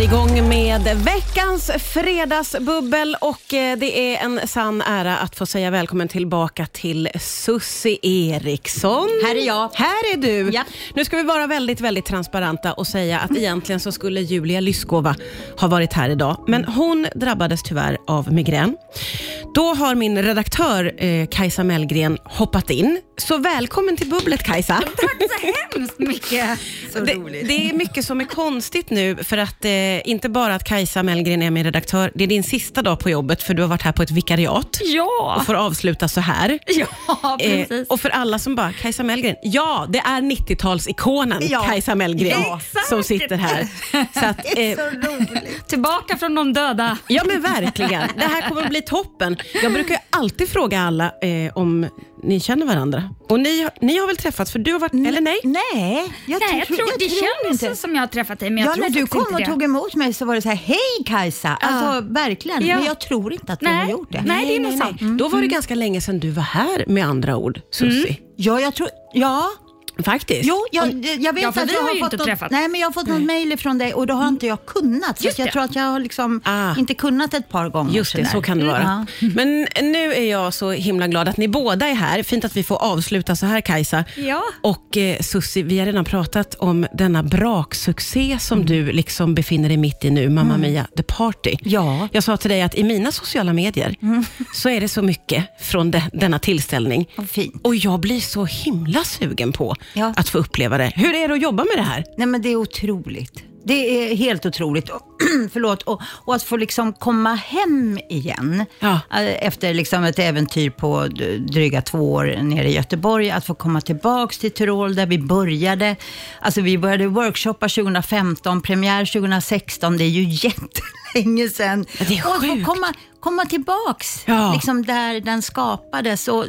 är igång med veckans fredagsbubbel och eh, det är en sann ära att få säga välkommen tillbaka till Sussi Eriksson. Här är jag. Här är du. Ja. Nu ska vi vara väldigt, väldigt transparenta och säga att egentligen så skulle Julia Lyskova ha varit här idag, men hon drabbades tyvärr av migrän. Då har min redaktör eh, Kajsa Mellgren hoppat in. Så välkommen till bubblet Kajsa. Tack så hemskt mycket. Så Det, roligt. det är mycket som är konstigt nu, för att eh, inte bara att Kajsa Mellgren är min redaktör, det är din sista dag på jobbet, för du har varit här på ett vikariat Ja, och får avsluta så här. ja Eh, precis. och för alla som bara, Kajsa Mellgren, ja, det är 90-talsikonen Ja. Kajsa Mellgren Exakt. som sitter här. Så att, eh. Tillbaka från de döda. Ja men verkligen. Det här kommer att bli toppen. Jag brukar alltid fråga alla eh, om ni känner varandra. Och ni, ni har väl träffats, för du har varit, eller nej? Nej, jag, Nej, jag tror, det känns inte. som jag har träffat dig, men jag Ja, tror när du kom och det. tog emot mig så var det så här, hej Kajsa. Alltså verkligen, Ja. men jag tror inte att vi Nej. har gjort det. Nej, det är nog sant. Då var det ganska länge sedan du var här med andra ord, Susi. Ja, jag tror, ja. Faktiskt. Jo, jag, jag vet Ja, för att vi jag har har ju fått inte något, träffats. Nej, men jag har fått något mejl från dig och då har inte jag kunnat. Så Just att jag det. tror att jag har liksom Ah. inte kunnat ett par gånger. Just det, så kan det vara. Ja. Men nu är jag så himla glad att ni båda är här. Fint att vi får avsluta så här Kajsa. Ja. Och eh, Susi, vi har redan pratat om denna braksuccé som du liksom befinner dig mitt i nu, Mamma Mia The Party. Ja. Jag sa till dig att i mina sociala medier så är det så mycket från de, denna tillställning. Fint. Och jag blir så himla sugen på Ja. att få uppleva det. Hur är det att jobba med det här? Nej men det är otroligt. Det är helt otroligt. Och, förlåt. Och, och att få liksom komma hem igen Ja. eh, efter liksom ett äventyr på dryga två år nere i Göteborg. Att få komma tillbaks till Tirol där vi började. Alltså vi började workshoppa 2015, premiär 2016. Det är ju jättelänge sedan. Det är och att få sjukt. komma, komma tillbaks Ja. liksom där den skapades. Och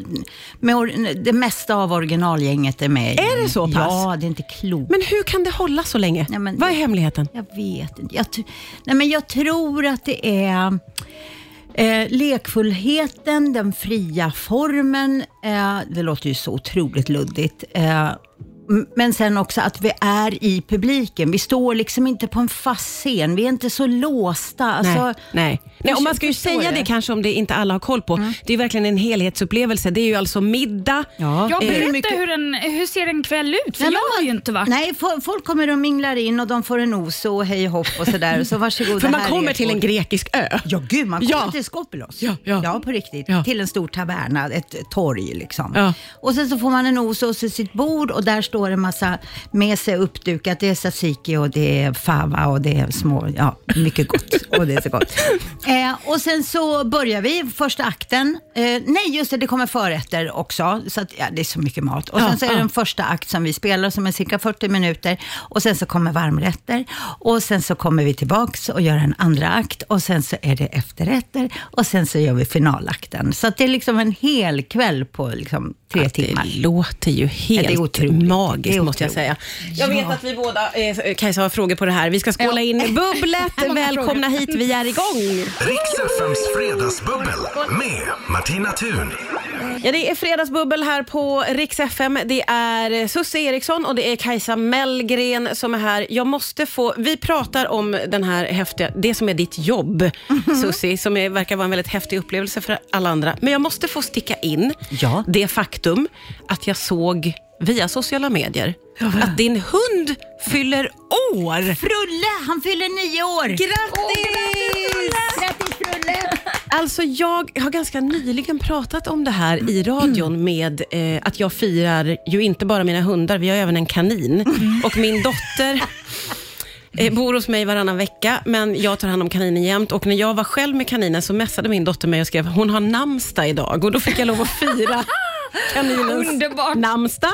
med det mesta av originalgänget är med. Är det så pass? Ja, det är inte klokt. Men hur kan det hålla så länge? Nej, men Vad är hemligheten? Jag vet inte. Jag, nej, men jag tror att det är eh, lekfullheten, den fria formen. Eh, det låter ju så otroligt luddigt. Eh, men sen också att vi är i publiken. Vi står liksom inte på en fast scen. Vi är inte så låsta. Alltså, nej, nej. nej och man ska ju säga det. det kanske om det inte alla har koll på. Det är verkligen en helhetsupplevelse. Det är ju alltså middag. Ja. Ja, Eh, berätta mycket- hur, en, hur ser en kväll ut? För Nej, jag har ju inte varit. Nej, fo- folk kommer och minglar in och de får en os och hej hopp och sådär. Så varsågod, För man kommer till en grekisk ö. Ja, gud, man kommer Ja. till Skopelos. Ja, ja. på riktigt. Ja. Till en stor taverna, ett torg liksom. Ja. Och sen så får man en os och sitt bord och där står en massa med sig uppdukat. Det är tzatziki och det är fava och det är små, ja, mycket gott. och det är så gott. Eh, och sen så börjar vi, första akten. Eh, nej, just det, det kommer förrätter också. Så att, ja, det är så mycket mat. Och sen Ja, så är det ja. en första akt som vi spelar som är cirka 40 minuter. Och sen så kommer varmrätter. Och sen så kommer vi tillbaks och gör en andra akt. Och sen så är det efterrätter. Och sen så gör vi finalakten. Så det är liksom en hel kväll på liksom tre timmar. Det låter ju helt Det är otroligt. Magiskt måste jag säga. Jag vet att vi båda, eh, Kajsa har frågor på det här. Vi ska skåla Ja. in bubblet. Välkomna hit, vi är igång. Riks FMs fredagsbubbel med Martina Thun. Ja, det är fredagsbubbel här på Rix FM. Det är Susse Eriksson och det är Kajsa Mellgren som är här. Jag måste få, vi pratar om den här häftiga, det som är ditt jobb, Susie, som är, verkar vara en väldigt häftig upplevelse för alla andra. Men jag måste få sticka in Ja. det faktum att jag såg via sociala medier att din hund fyller år. Frulle, han fyller nio år. Grattis! Grattis Frulle! Alltså jag har ganska nyligen pratat om det här i radion med eh, att jag firar ju inte bara mina hundar, vi har även en kanin. Och min dotter eh, bor hos mig varannan vecka, men jag tar hand om kaninen jämt. Och när jag var själv med kaninen så messade min dotter mig och skrev hon har namnsdag idag och då fick jag lov att fira kaninens Underbart. namnsdag.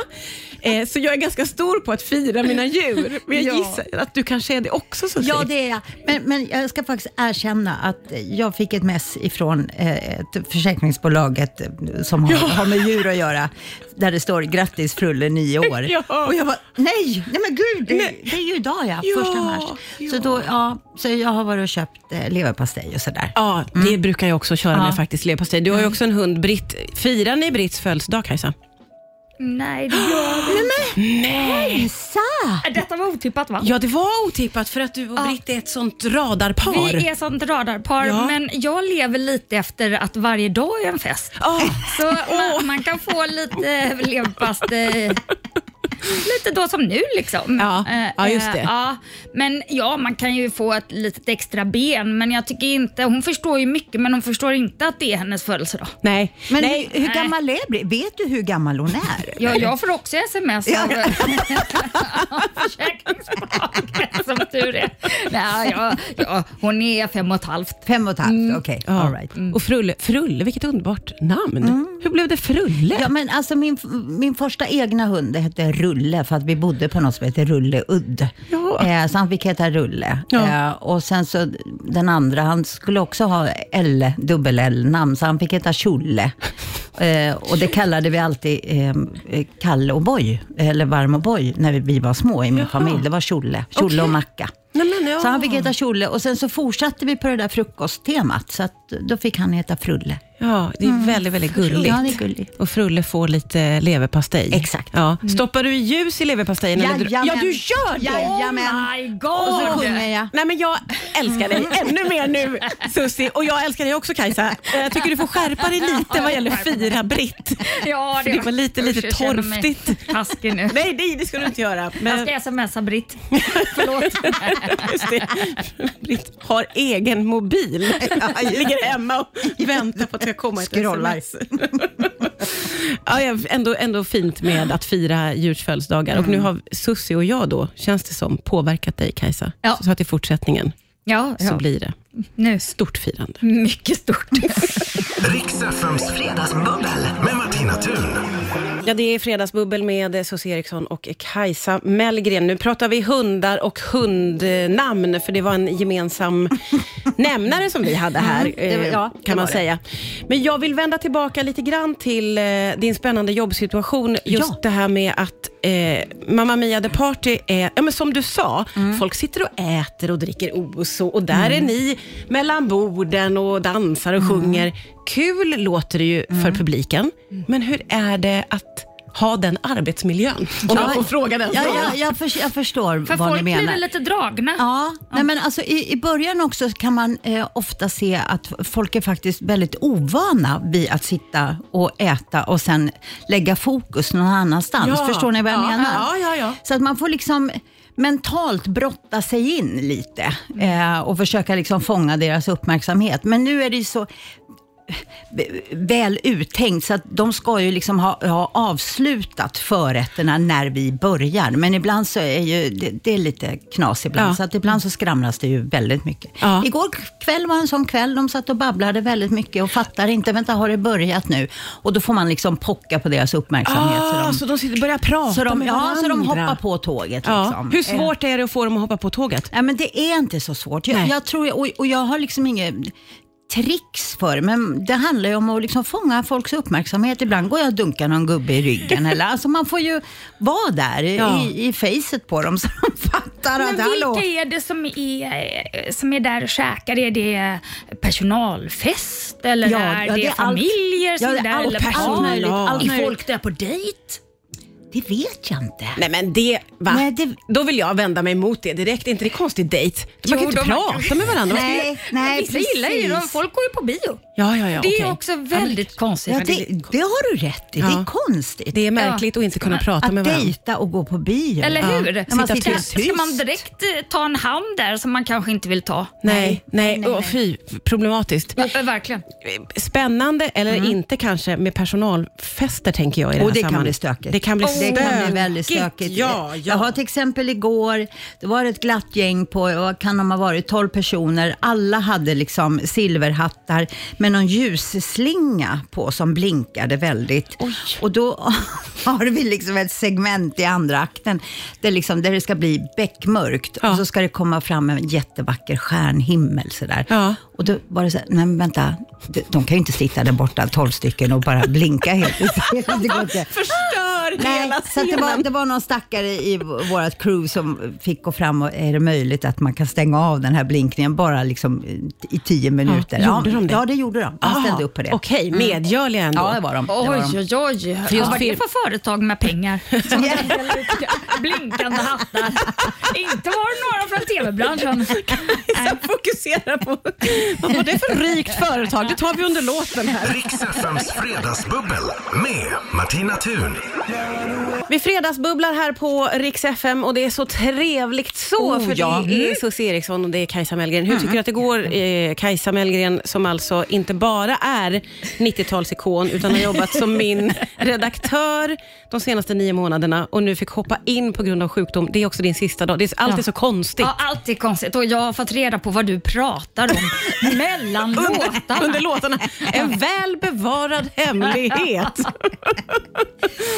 Eh, så jag är ganska stor på att fira mina djur. Men jag Ja. gissar att du kanske är det också Susie. Ja, det är jag. Men, men jag ska faktiskt erkänna att jag fick ett mess ifrån eh, ett försäkringsbolag ett, eh, som har, har med djur att göra, där det står grattis Frulle, nio år. Ja. Och jag var nej, nej men gud, det, det är ju idag ja, Ja, första mars. Så, ja. då, ja, så jag har varit och köpt eh, leverpastej och sådär. Ja, det brukar jag också köra Ja. med faktiskt, leverpastej. Du har ju också en hund, Britt. Firar ni Britts födelsedag, Kajsa? Nej, det gör vi inte. Så. Detta var otippat va? Ja, det var otippat för att du och Britt är ett sånt radarpar. Vi är sånt radarpar, Ja. men jag lever lite efter att varje dag är en fest. Ah, Så man, man kan få lite leverpastej lite då som nu liksom. Ja, Eh, ja, just eh, det. Ja, men ja, man kan ju få ett litet extra ben, men jag tycker inte, hon förstår ju mycket, men hon förstår inte att det är hennes födelsedag. nej, Men nej. hur, hur Nej. gammal är Britt? Vet du hur gammal hon är? Ja, jag får också sms av försäkringsbolaget som tur är. Nej, ja, ja, hon är fem och ett halvt. Fem och ett halvt, okej. Ja. All right. Och Frulle, Frulle, vilket underbart namn. Hur blev det Frulle? Ja, men alltså min, min första egna hund det hette Rulle för att vi bodde på något som heter Rulleudd. Ja. Eh, så han fick heta Rulle. Ja. Eh, och sen så den andra, han skulle också ha L, dubbel-L-namn, så han fick heta Tjolle. Eh, och det kallade vi alltid eh, Kalle och Boy, eller Varm och Boy, när vi, vi var små i min Jaha. familj. Det var Tjolle, Tjolle Okej. och Macka. Nej, men, ja. Så han fick heta Tjolle och sen så fortsatte vi på det där frukosttemat, så att då fick han heta Frulle. Ja, det är väldigt, väldigt gulligt. Ja, det är gulligt. Och Frulle får lite leverpastej. Exakt. Ja. Stoppar du ljus i leverpastejen? eller dr- Jajamän. Ja, du gör det! Jajamän. Oh my Och så god! sjunger jag. Nej, men jag älskar dig ännu mer nu, Susi. Och jag älskar dig också, Kajsa. Jag tycker du får skärpa dig lite vad gäller fira Britt. Ja, För det var lite, lite Usch, jag torftigt. Taskig nu. Nej, nej, det ska du inte göra. Jag Men, ska smsa Britt. Förlåt. Britt har egen mobil. Ligger hemma och väntar på att det ska komma ett Scrollar. sms. ja, ändå, ändå fint med att fira djurs födelsedagar. Och nu har Susi och jag då, känns det som, påverkat dig Kajsa. Ja. Så att i fortsättningen Ja, så ja. blir det nu. stort firande. Mycket stort. Riks FMs fredagsbubbel med Martina Thun. Ja, det är Fredagsbubbel med Susie Eriksson och Kajsa Mellgren. Nu pratar vi hundar och hundnamn, för det var en gemensam nämnare som vi hade här, Mm, var- eh, ja, kan man det. säga. Men jag vill vända tillbaka lite grann till eh, din spännande jobbsituation. Just Ja. det här med att eh, Mamma Mia The Party är, ja men som du sa, Mm. folk sitter och äter och dricker os och, och där är ni mellan borden och dansar och Mm. sjunger. Kul låter det ju för publiken, men hur är det att ha den arbetsmiljön? Om jag får fråga den Ja, ja, jag, för, jag förstår För vad folk ni blir menar. väl lite dragna. Ja, Nej, men alltså, i, i början också kan man eh, ofta se att folk är faktiskt väldigt ovana vid att sitta och äta och sen lägga fokus någon annanstans. Ja, Förstår ni vad jag ja, menar? ja, ja, ja. Så att man får liksom mentalt brotta sig in lite eh, och försöka liksom fånga deras uppmärksamhet. Men nu är det ju så väl uttänkt så att de ska ju liksom ha, ha avslutat förrätterna när vi börjar. Men ibland så är ju det, det är lite knas ibland, Ja. så att ibland så skramlas det ju väldigt mycket. Ja. Igår kväll var en sån kväll, de satt och babblade väldigt mycket och fattar inte, vänta har det börjat nu? Och då får man liksom pocka på deras uppmärksamhet. så Ah, de, så de sitter börjar prata så de, med ja, varandra? så de hoppar på tåget. Ja. Liksom. Hur Eh, svårt är det att få dem att hoppa på tåget? Ja, men det är inte så svårt. Jag, jag tror, och, och jag har liksom inget tricks för det, men det handlar ju om att liksom fånga folks uppmärksamhet. Ibland går jag och dunkar någon gubbe i ryggen. eller, alltså man får ju vara där Ja. i, i facet på dem så de fattar Men att hallå. vilka är det som är, som är där och käkar? Är det personalfest eller Ja, är ja, det, det är allt. familjer som Ja, det är där? allt eller personal. par? möjligt, allt är folk där på dejt? Det vet jag inte. Nej men det, va? Nej, det- Då vill jag vända mig emot det direkt. Inte det konstig dejt? Man Jo, kan ju inte prata med varandra. Nej, nej Vissa gillar ju dem. precis. Folk går ju på bio. Ja, ja, ja. det är också väldigt konstigt. Ja, det, det har du rätt i. Det Ja. är konstigt. Det är märkligt att inte kunna prata att med varandra. dejta och gå på bio. Eller Ja. hur? När man sitter tyst. Ska, man direkt eh, ta en hand där som man kanske inte vill ta? Nej, nej, nej, Åh, fy, problematiskt. Ja, eh, verkligen. Spännande, eller inte kanske, med personalfester tänker jag i det Och här det kan sammanhanget. bli stökigt. Det kan bli Det kan bli väldigt stökigt. Ja, ja. Jag har till exempel igår, det var ett glatt gäng på, vad kan de ha varit, 12 personer. Alla hade liksom silverhattar med någon ljusslinga på som blinkade väldigt. Och då har vi liksom ett segment i andra akten där, liksom, där det ska bli beckmörkt Ja. och så ska det komma fram en jättevacker stjärnhimmel sådär. Ja. Och då var det så här, nej men vänta, de, kan ju inte sitta där borta, tolv stycken och bara blinka helt Det går inte. Förstör Nej, hela så att det, var, scenen. det var någon stackare i vårt crew som fick gå fram och är det möjligt att man kan stänga av den här blinkningen bara liksom i tio minuter? Ja, gjorde de det? Ja, det gjorde de. De ställde Ah, upp på det. Mm. Okej, medgörliga ändå. Ja, det var de. Det var Oj, oj, oj. För just fir- det för företag med pengar? Som delar ut blinkande hattar. Inte var det några från tv-branschen. Jag fokuserar på vad var det för rikt företag. Det tar vi under låten här. Riks FMs fredagsbubbel med Martina Thun. Vi fredagsbubblar här på Rix FM och det är så trevligt så, Oh, för ja. det är Susie Eriksson och det är Kajsa Mellgren. Hur tycker du att det går, eh, Kajsa Mellgren, som alltså inte bara är 90-talsikon, utan har jobbat som min redaktör de senaste nio månaderna och nu fick hoppa in på grund av sjukdom. Det är också din sista dag. Det är alltid så konstigt. Ja, allt är konstigt och jag har fått reda på vad du pratar om mellan låtarna. Under låtarna. En väl bevarad hemlighet.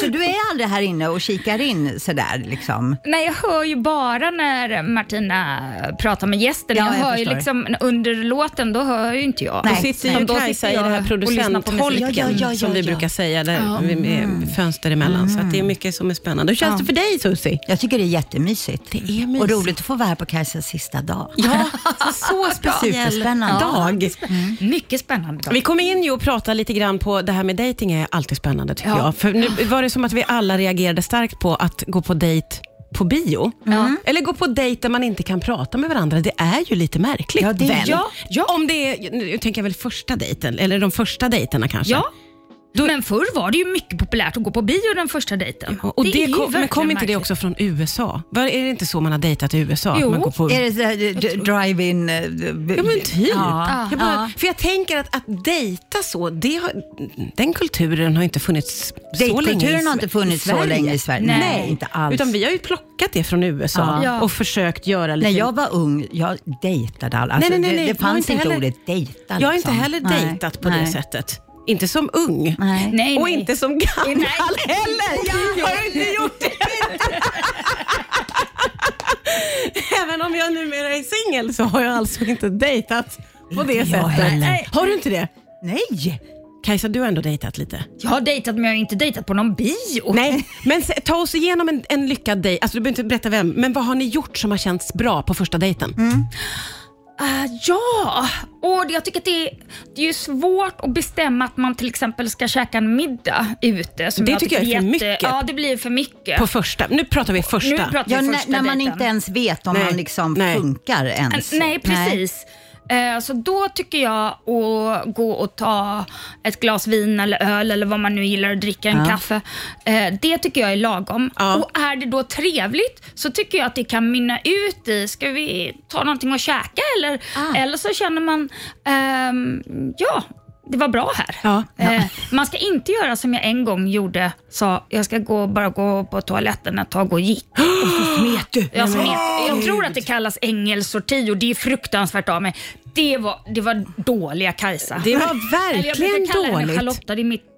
Så du är aldrig här inne och kikar in sådär liksom? Nej, jag hör ju bara när Martina pratar med gästen. Ja, jag, jag hör ju förstår. liksom, under låten, då hör ju inte jag. Då Nej. sitter ju då Kajsa i det här producentholken Ja, ja, ja, som vi ja. brukar säga, där vi- med fönster emellan. Så att det är mycket som är spännande. Hur känns det för dig Susie? Jag tycker det är jättemysigt. Det är mysigt. Och roligt att få vara här på Kajsas sista dag. Ja, så speciell Superspännande. Dag. Mycket spännande. Då. Vi kommer in ju och prata lite grann på det här med dating är alltid spännande tycker Ja. jag. För nu var det som att vi alla reagerade starkt på att gå på dejt på bio. Eller gå på dejt där man inte kan prata med varandra. Det är ju lite märkligt. Ja, det- ja, ja. Om det är, nu tänker jag väl första dejten, eller de första dejterna kanske. Ja. Då- Men förr var det ju mycket populärt att gå på bio den första dejten. Och det är ju kom, men kom inte det märkligt. också från USA? Var, är det inte så man har dejtat i USA? Jo. Man går på, Är det drive-in? eh, Ja men typ. Ja. Jag bara, Ja. För jag tänker att, att dejta så, det har, den kulturen har inte funnits så länge i Dejtkulturen har inte funnits så länge i Sverige. Nej. Nej, inte alls. Utan vi har ju plockat det från USA Ja. och försökt göra lite... När jag var ung, jag dejtade alla. Alltså, Nej, nej, nej, det, nej. det fanns inte inte heller- ordet dejta. jag har inte liksom. heller Nej, dejtat på nej. det sättet. Inte som ung. Nej. Nej, Och nej. inte som gammal Nej. heller. Jag har inte gjort det. Även om jag numera är singel så har jag alltså inte dejtat på det Inte jag sättet. heller. Har du inte det? Nej! Kajsa, du har ändå dejtat lite. Jag har dejtat men jag har inte dejtat på någon bio. Nej, men ta oss igenom en, en lyckad dejt. Alltså, du behöver inte berätta vem, men vad har ni gjort som har känts bra på första dejten? Ah, ja, och det- jag tycker att det är, det är svårt att bestämma att man till exempel ska käka en middag ute. Som Det tycker jag är för jätte- mycket. Ja, det blir för mycket. På första. Nu pratar vi första. Nu pratar vi Ja, när, första när man dejten. inte ens vet om Nej, man liksom nej. funkar ens. Nej, precis. Eh, Så då tycker jag att gå och ta ett glas vin eller öl eller vad man nu gillar att dricka, en Ja. kaffe. Eh, Det tycker jag är lagom. Ja. Och är det då trevligt så tycker jag att det kan mynna ut i, ska vi ta någonting att käka eller, Ah. eller så känner man, ehm, ja, det var bra här. Ja. Eh, man ska inte göra som jag en gång gjorde, sa jag ska gå, bara gå på toaletten ett tag och gick. Smet du? Jag, smet. jag tror att det kallas ängelssorti och det är fruktansvärt av mig. Det var, det var dåliga Kajsa. Det var Eller jag verkligen brukar kalla henne dåligt. Charlotta, det är mitt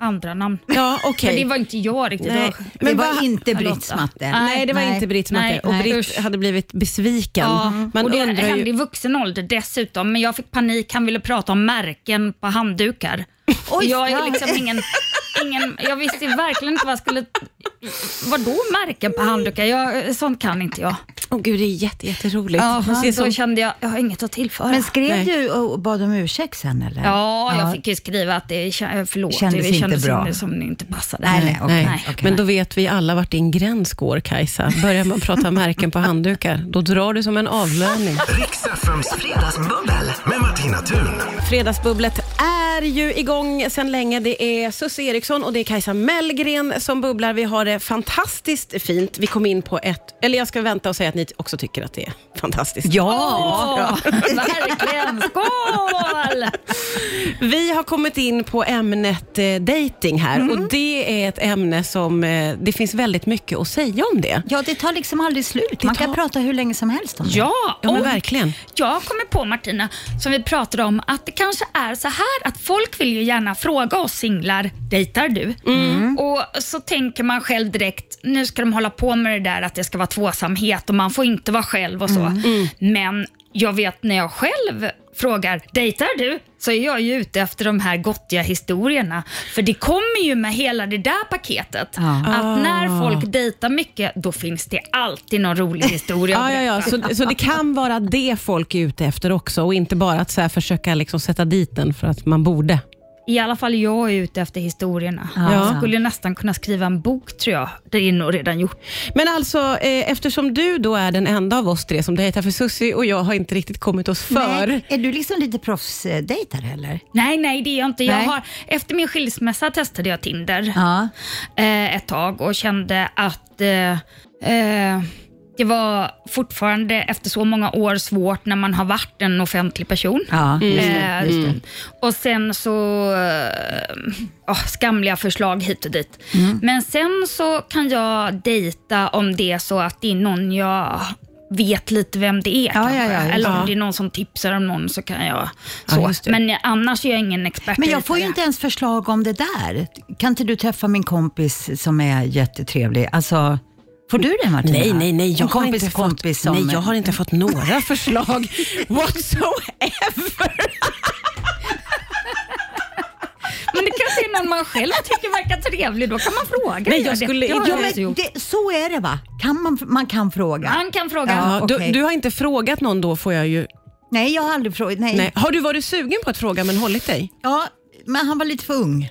andra namn. Ja, okej. Men det var inte jag riktigt. Nej. Det var, Det var vad- inte. Britts matte. Nej, det var Nej. inte Britts matte. Och Britt hade blivit besviken. ja, Man och det hände i ju... vuxen ålder dessutom, men jag fick panik. Han ville prata om märken på handdukar. Och jag är ja. liksom ingen, ingen... Jag visste verkligen inte vad jag skulle... Vadå märken på handdukar? Jag, sånt kan inte jag. Åh gud, det är jätte, jätteroligt. Ja, ser då som- kände jag, jag har inget att tillföra. Men skrev Nej. du och bad om ursäkt sen eller? Ja, jag fick ju skriva att det kä- förlåt, Kändes det inte kändes bra. inte som det inte passade. Nej, nej, okej. Nej. okej. Men då vet vi alla vart din gräns går, Kajsa. Börjar man prata märken på handdukar, då drar du som en avlöning. Riks FMs fredagsbubbel med Martina Thun. Fredagsbubblet är ju igång sedan länge. Det är Susie Eriksson och det är Kajsa Mellgren som bubblar. Vi har det fantastiskt fint. Vi kom in på ett, eller jag ska vänta och säga att ni också tycker att det är fantastiskt. Åh, verkligen! Skål! Vi har kommit in på ämnet eh, dating här Mm. och det är ett ämne som eh, det finns väldigt mycket att säga om det. Ja, det tar liksom aldrig slut. Man kan tar- prata hur länge som helst om det. Ja, Ja, men verkligen. jag kommer på Martina, som vi pratade om, att det kanske är så här att folk vill ju gärna fråga oss singlar, dejtar du? Mm. Och så tänker man själv direkt, nu ska de hålla på med det där att det ska vara tvåsamhet och man får inte vara själv och så. Mm. Men jag vet när jag själv frågar dejtar du? Så är jag ju ute efter de här gottiga historierna. För det kommer ju med hela det där paketet. Ja. Att när folk dejtar mycket, då finns det alltid någon rolig historia att Ja, ja. Så, så det kan vara det folk är ute efter också och inte bara att så försöka liksom sätta dit den för att man borde. I alla fall jag är ute efter historierna. Ja. Jag skulle nästan kunna skriva en bok tror jag. Det är nog redan gjort. Men alltså, eh, eftersom du då är den enda av oss tre som dejtar för Susie och jag har inte riktigt kommit oss för. Nej, är du liksom lite proffsdejtare eller? Nej, nej det är jag inte. Jag har, efter min skilsmässa testade jag Tinder Ja. eh, ett tag och kände att eh, eh, det var fortfarande efter så många år svårt när man har varit en offentlig person. Ja, just det. Eh, Just det. Och sen så oh, skamliga förslag hit och dit. Mm. Men sen så kan jag dejta om det är så att det är någon jag vet lite vem det är. Ja, ja, ja, Eller om det. är någon som tipsar om någon så kan jag Ja, så. Men annars är jag ingen expert. Men jag får ju inte ens förslag om det där. Kan inte du träffa min kompis som är jättetrevlig? Alltså, får du det Martina? Nej, nej, nej. Jag en har, kompis, inte fått, kompis som... nej, jag har inte fått några förslag whatsoever. Men det kanske är någon man själv tycker verkar trevlig. Då kan man fråga. Nej, jag skulle det jag Ja, men det, så är det va? Kan man, man kan fråga. Man kan fråga. Ja. Okej. du, du har inte frågat någon då får jag ju... Nej, jag har aldrig frågat. Nej. Nej. Har du varit sugen på att fråga men hållit dig? Ja, men han var lite för ung.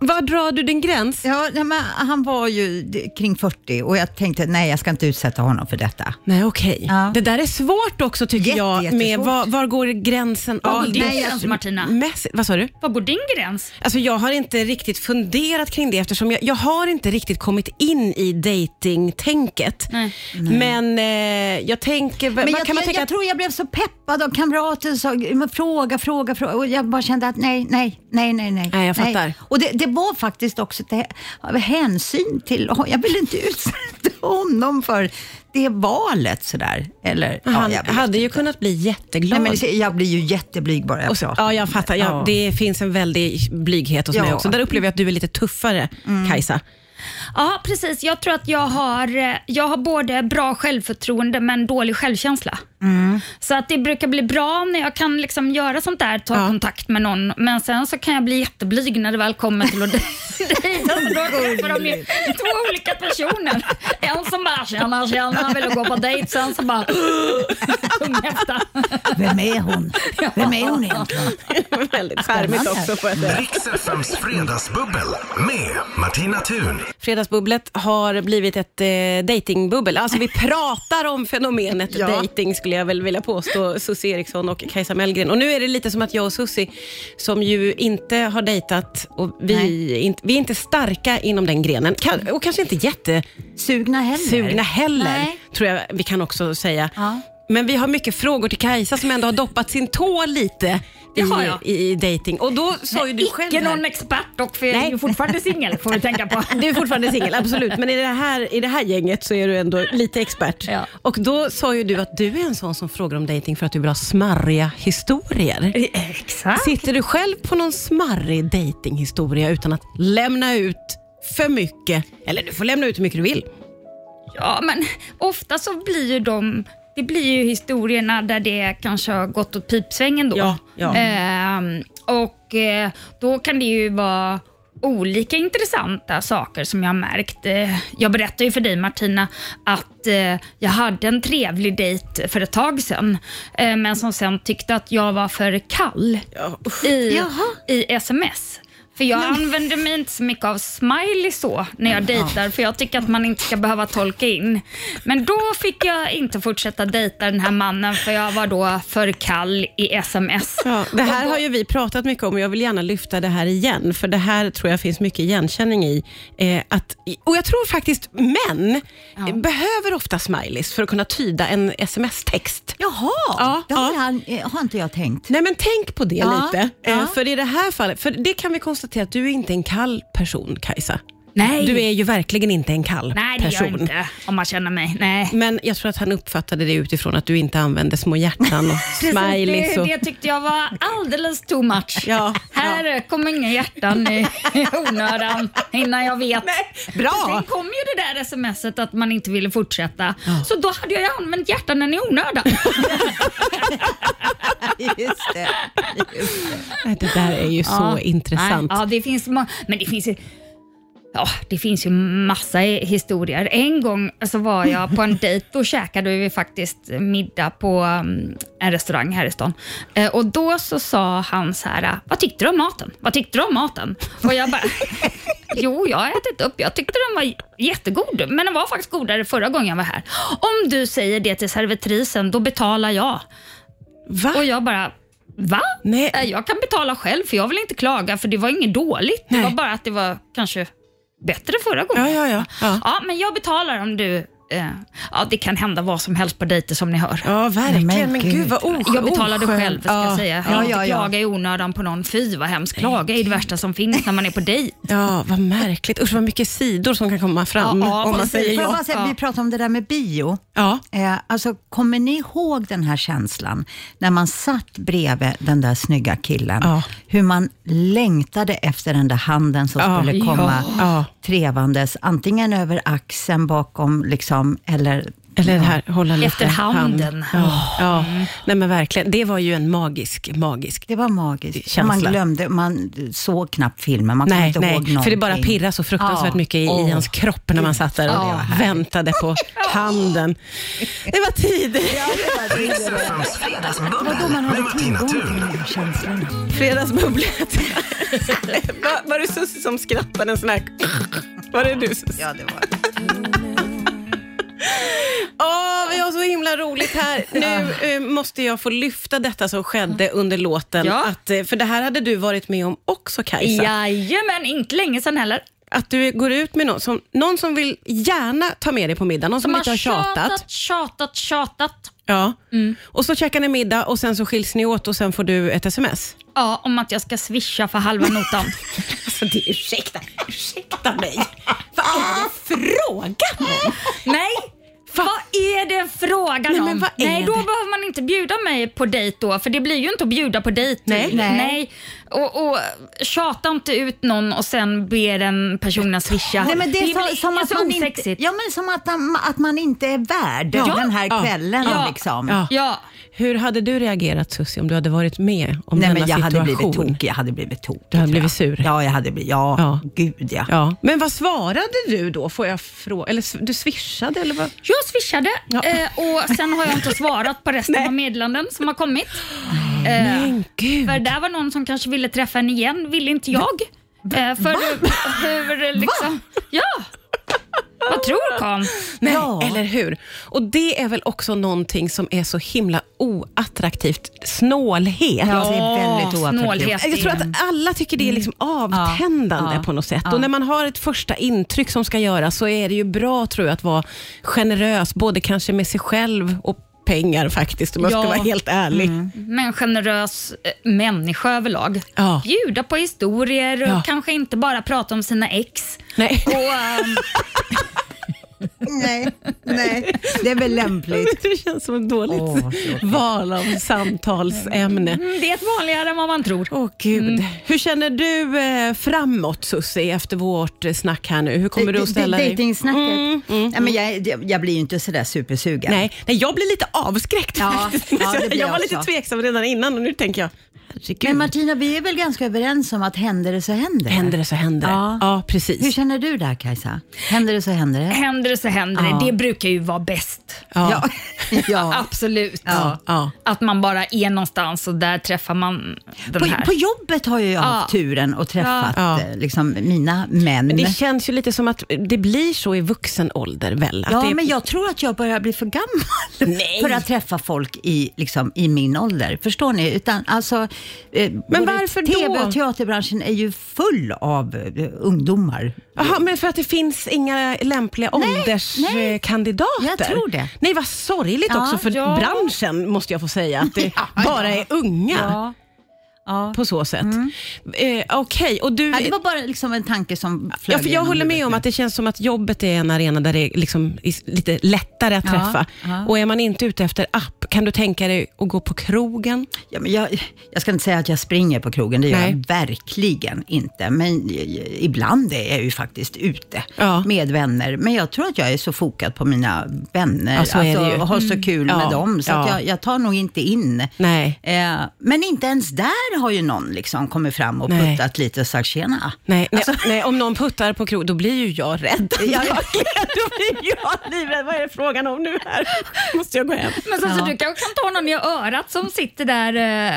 Var drar du din gräns? Ja, nej, men han var ju d- kring 40 och jag tänkte nej, jag ska inte utsätta honom för detta. Nej, okej. Ja. Det där är svårt också tycker Jätte, jag. Med jättesvårt. var, var går gränsen? Var går din gräns Martina? Mäss- vad sa du? Var går din gräns? Alltså jag har inte riktigt funderat kring det eftersom jag, jag har inte riktigt kommit in i dating-tänket. Nej. Men eh, jag tänker, Men jag, kan man jag, tänka jag tror jag blev så peppad av kamrater som sa men fråga, fråga, fråga och jag bara kände att nej, nej, nej, nej. Nej, Nej, jag fattar. Och det, det var faktiskt också av hänsyn till, jag ville inte utsätta honom för det valet sådär. Eller, ja, han jag vet hade ju kunnat bli jätteglad. Nej, men jag blir ju jätteblyg bara jag pratar. ja, jag fattar. Ja, Ja. Det finns en väldig blyghet hos Ja. mig också. Där upplever jag att du är lite tuffare, Kajsa. Ja, precis. Jag tror att jag har, eh, jag har både bra självförtroende men dålig självkänsla. Så att det brukar bli bra när jag kan liksom göra sånt där, ta Ja. kontakt med någon. Men sen så kan jag bli jätteblyg när det väl kommer till att dejta. Så då träffar de ju två olika personer. En som bara tjena, tjena, vill gå på dejt. Sen så bara tunghäfta. Vem är hon? Vem är hon egentligen? Väldigt charmigt också får jag säga. Riks FMs fredagsbubbel med Martina Thun. Fredagsbubblet har blivit ett eh, datingbubbel. Alltså vi pratar om fenomenet Ja. dating skulle jag väl vilja påstå, Susie Eriksson och Kajsa Mellgren. Och nu är det lite som att jag och Susie, som ju inte har dejtat och vi, inte, vi är inte starka inom den grenen. Kan, och kanske inte jättesugna Sugna heller. heller, Nej. tror jag vi kan också säga. Ja. Men vi har mycket frågor till Kajsa som ändå har doppat sin tå lite har i, jag. i, i dating. Och då sa ju du själv Icke här- någon expert dock, för jag är ju fortfarande singel får vi tänka på. du är fortfarande singel, absolut. Men i det, här, i det här gänget så är du ändå lite expert. Ja. Och då sa ju du att du är en sån som frågar om dating för att du vill ha smarriga historier. Exakt. Sitter du själv på någon smarrig datinghistoria utan att lämna ut för mycket? Eller du får lämna ut hur mycket du vill. Ja, men ofta så blir ju de det blir ju historierna där det kanske har gått åt pipsvängen då. Ja, ja. Ehm, och eh, då kan det ju vara olika intressanta saker som jag har märkt. Eh, jag berättade ju för dig Martina att eh, jag hade en trevlig dejt för ett tag sedan, eh, men som sen tyckte att jag var för kall Ja, i, i sms. För jag använder mig inte så mycket av smiley så när jag dejtar, för jag tycker att man inte ska behöva tolka in. Men då fick jag inte fortsätta dejta den här mannen, för jag var då för kall i sms. Ja, det här har ju vi pratat mycket om och jag vill gärna lyfta det här igen, för det här tror jag finns mycket igenkänning i. Eh, att, och jag tror faktiskt män eh, behöver ofta smileys för att kunna tyda en sms-text. Jaha, Ja, det har, ja. eh, har inte jag tänkt. Nej men tänk på det Ja, lite. Eh, ja. För i det här fallet, för det kan vi konstatera att du är inte en kall person Kajsa. Nej. Du är ju verkligen inte en kall Nej, det gör person. jag inte om man känner mig. Nej. Men jag tror att han uppfattade det utifrån att du inte använde små hjärtan och smileys. det, Och, det tyckte jag var alldeles too much. Ja, Här kommer inga hjärtan i onödan innan jag vet. bra! Sen kom ju det där smset att man inte ville fortsätta. Så då hade jag använt hjärtan i onödan. Just det. Just det. Nej, Det där är ju så Ja. intressant. Nej, ja, det finns men det finns Ja, det finns ju massa historier. En gång så var jag på en dejt, då käkade vi faktiskt middag på um, en restaurang här i stan. Eh, och då så sa han så här, vad tyckte du om maten? Vad tyckte du om maten? Och jag bara, jo, jag har ätit upp. Jag tyckte den var jättegod, men den var faktiskt godare förra gången jag var här. Om du säger det till servitrisen, då betalar jag. Va? Och jag bara, va? Nej. Eh, Jag kan betala själv för jag vill inte klaga för det var inget dåligt. Det Nej. var bara att det var kanske bättre förra gången. Ja, ja, ja. Ja, Ja, men jag betalar om du... Eh, ja, det kan hända vad som helst på dejter som ni hör. ja verkligen. Men, men gud gud. vad oskö- Jag betalade oskön. själv, ska ja. jag säga. Jag Ja, inte ja, ja. klaga i onödan på någon. Fy vad hemskt. Klaga är det värsta som finns när man är på dejt. Ja, vad märkligt. Usch vad mycket sidor som kan komma fram Ja, ja, om man säger ja. bara säga. Vi pratade om det där med bio. Ja. Eh, alltså, kommer ni ihåg den här känslan när man satt bredvid den där snygga killen? Ja. Hur man längtade efter den där handen som Ja. skulle komma Ja. trevandes, antingen över axeln bakom, liksom, eller Eller det här, hålla lite Efter handen. hand. Ja, ja. Nej men verkligen. Det var ju en magisk, magisk Det var magiskt. Känsla. Man glömde, man såg knappt filmen, man kom Nej, inte ihåg någonting. för det bara pirrade så fruktansvärt Ja. mycket i, i Åh. hans kropp när man satt där och Ja. väntade på handen. Det var fredagsbubbel Det var då man med hade tillgång till de här känslorna. Fredagsbubblet. var, var det Susie som skrattade en sån här... Var det du Susie? Ja, det var Åh, vi har så himla roligt här. Nu eh, måste jag få lyfta detta som skedde under låten. Ja. Att, eh, för det här hade du varit med om också Kajsa. Jajamän, inte länge sedan heller. Att du går ut med någon som, någon som vill gärna ta med dig på middag, någon som, lite har tjatat. tjatat, tjatat, tjatat. Ja. Och så käkar ni middag och sen så skiljs ni åt och sen får du ett sms. Ja, om att jag ska swisha för halva notan. Alltså det, ursäkta, ursäkta mig. Mig på dejt då, för det blir ju inte att bjuda på dejt. Nej. Nej. Och, och tjata inte ut någon och sen ber den personen swisha. Nej, men det är väl så, som, att så man inte, osexigt. ja, men som att, man- att man inte är värd Ja. den här Ja. kvällen. Ja. Liksom. Ja. Ja, Hur hade du reagerat Susie om du hade varit med om Nej, denna men jag hade situation? blivit tokig. Jag hade blivit tokig. Du hade blivit sur? Ja, jag hade blivit, ja, Ja. gud ja. Ja. Men vad svarade du då? Får jag fråga? Eller du swishade eller vad? jag swishade Ja. eh, och sen har jag inte svarat på resten Nej. av meddelanden som har kommit. Eh, Men gud. För där var någon som kanske ville träffa en igen, ville inte jag. Eh, för hur, hur liksom... Ja! Vad tror Karl? Nej, Ja. eller hur? Och det är väl också någonting som är så himla oattraktivt. Snålhet. Ja, det är väldigt oattraktivt. snålhet. Jag tror att alla tycker det är liksom avtändande Mm. Ja, på något sätt. ja. Och när man har ett första intryck som ska göras så är det ju bra tror jag att vara generös, både kanske med sig själv och pengar faktiskt, om jag Ja. ska vara helt ärlig. Men en generös eh, människa överlag. Ja. Bjuda på historier och Ja. kanske inte bara prata om sina ex. Nej. Och, ehm, Nej, nej, det är väl lämpligt. Det känns som ett dåligt Åh, val av samtalsämne. mm, det är ett vanligare än vad man tror. Åh gud. Hur känner du eh, framåt Susie efter vårt eh, snack här nu? Hur kommer du att ställa dig? Dejtingsnacket. Mm, mm, Nej, men jag, jag- jag blir ju inte sådär supersugen. Nej, nej, jag blir lite avskräckt Ja, faktiskt. ja, det blir jag var lite tveksam redan innan och nu tänker jag, herregud. Men Martina, vi är väl ganska överens om att händer det så händer det? händer det så händer det. Ja. Ja, precis. Hur känner du där Kajsa? Händer det så händer det? Händer det så händer Ja. det. Det brukar ju vara bäst. Ja. Ja. ja. Absolut. Ja. Ja. Att man bara är någonstans och där träffar man den På, här. på jobbet har ju jag Ja. haft turen och träffat Ja. eh, liksom, mina män. Men det känns ju lite som att det blir så i vuxen ålder väl? Ja, det, men jag tror att jag börjar bli för gammal Nej. för att träffa folk i, liksom, i min ålder. Förstår ni? Utan, alltså, eh, både varför då? TV och teaterbranschen är ju full av eh, ungdomar. Jaha, men för att det finns inga lämpliga nej. Ålderskandidater? Jag tror det. Nej, vad sorgligt Ja, också för ja. branschen, måste jag få säga. Att det bara är unga Ja. Ja. på så sätt. Eh, Okej, och du... Ja, det var bara liksom en tanke som flög Ja, för jag genom håller med huvudet om nu. att det känns som att jobbet är en arena där det är liksom is- lite lättare att Ja, träffa. ja. Och är man inte ute efter app Kan du tänka dig att gå på krogen? Ja, men jag, jag ska inte säga att jag springer på krogen, det gör Nej. jag verkligen inte. Men ibland är jag ju faktiskt ute Ja. med vänner. Men jag tror att jag är så fokad på mina vänner, Ja, så alltså, och har så kul Ja, med dem. Så jag, jag tar nog inte in. Nej. Eh, men inte ens där har ju någon liksom kommit fram och Nej. puttat lite och sagt tjena. Nej, Alltså- nej, om någon puttar på krog, då blir ju jag rädd. Ja, ja. då blir jag livrädd. Vad är det frågan om nu här? Måste jag gå hem? Men så, så du kanske kan ta någon i örat som sitter där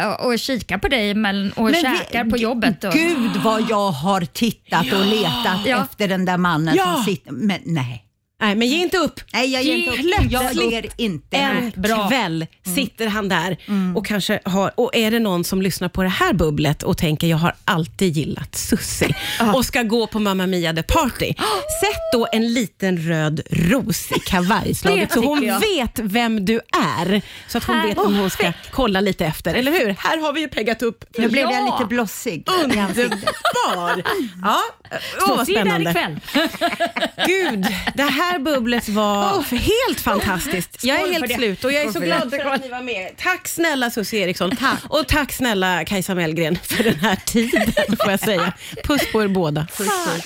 eh, och kikar på dig men, och Men käkar vi- på jobbet. Och, Gud vad jag har tittat och letat Ja. efter den där mannen Ja. som sitter... Men nej. Nej, men ge inte upp. Nej, jag ger inte upp. Jag ger inte En. Bra. kväll sitter han där och kanske har, och är det någon som lyssnar på det här bubblet och tänker jag har alltid gillat Sussi och ska gå på Mamma Mia the Party. Sätt då en liten röd ros i kavajslaget så hon vet vem du är. Så att hon vet om hon ska kolla lite efter, eller hur? Här har vi ju peggat upp Nu blev jag Ja. lite blossig. Underbar! Ja, åh vad Se där spännande. ikväll. Gud, det här bubblet var helt fantastiskt. Jag är helt slut och jag är så glad för att ni var med. Tack snälla Susie Eriksson. Och tack snälla Kajsa Mellgren för den här tiden, får jag säga. Puss på er båda. Puss, puss.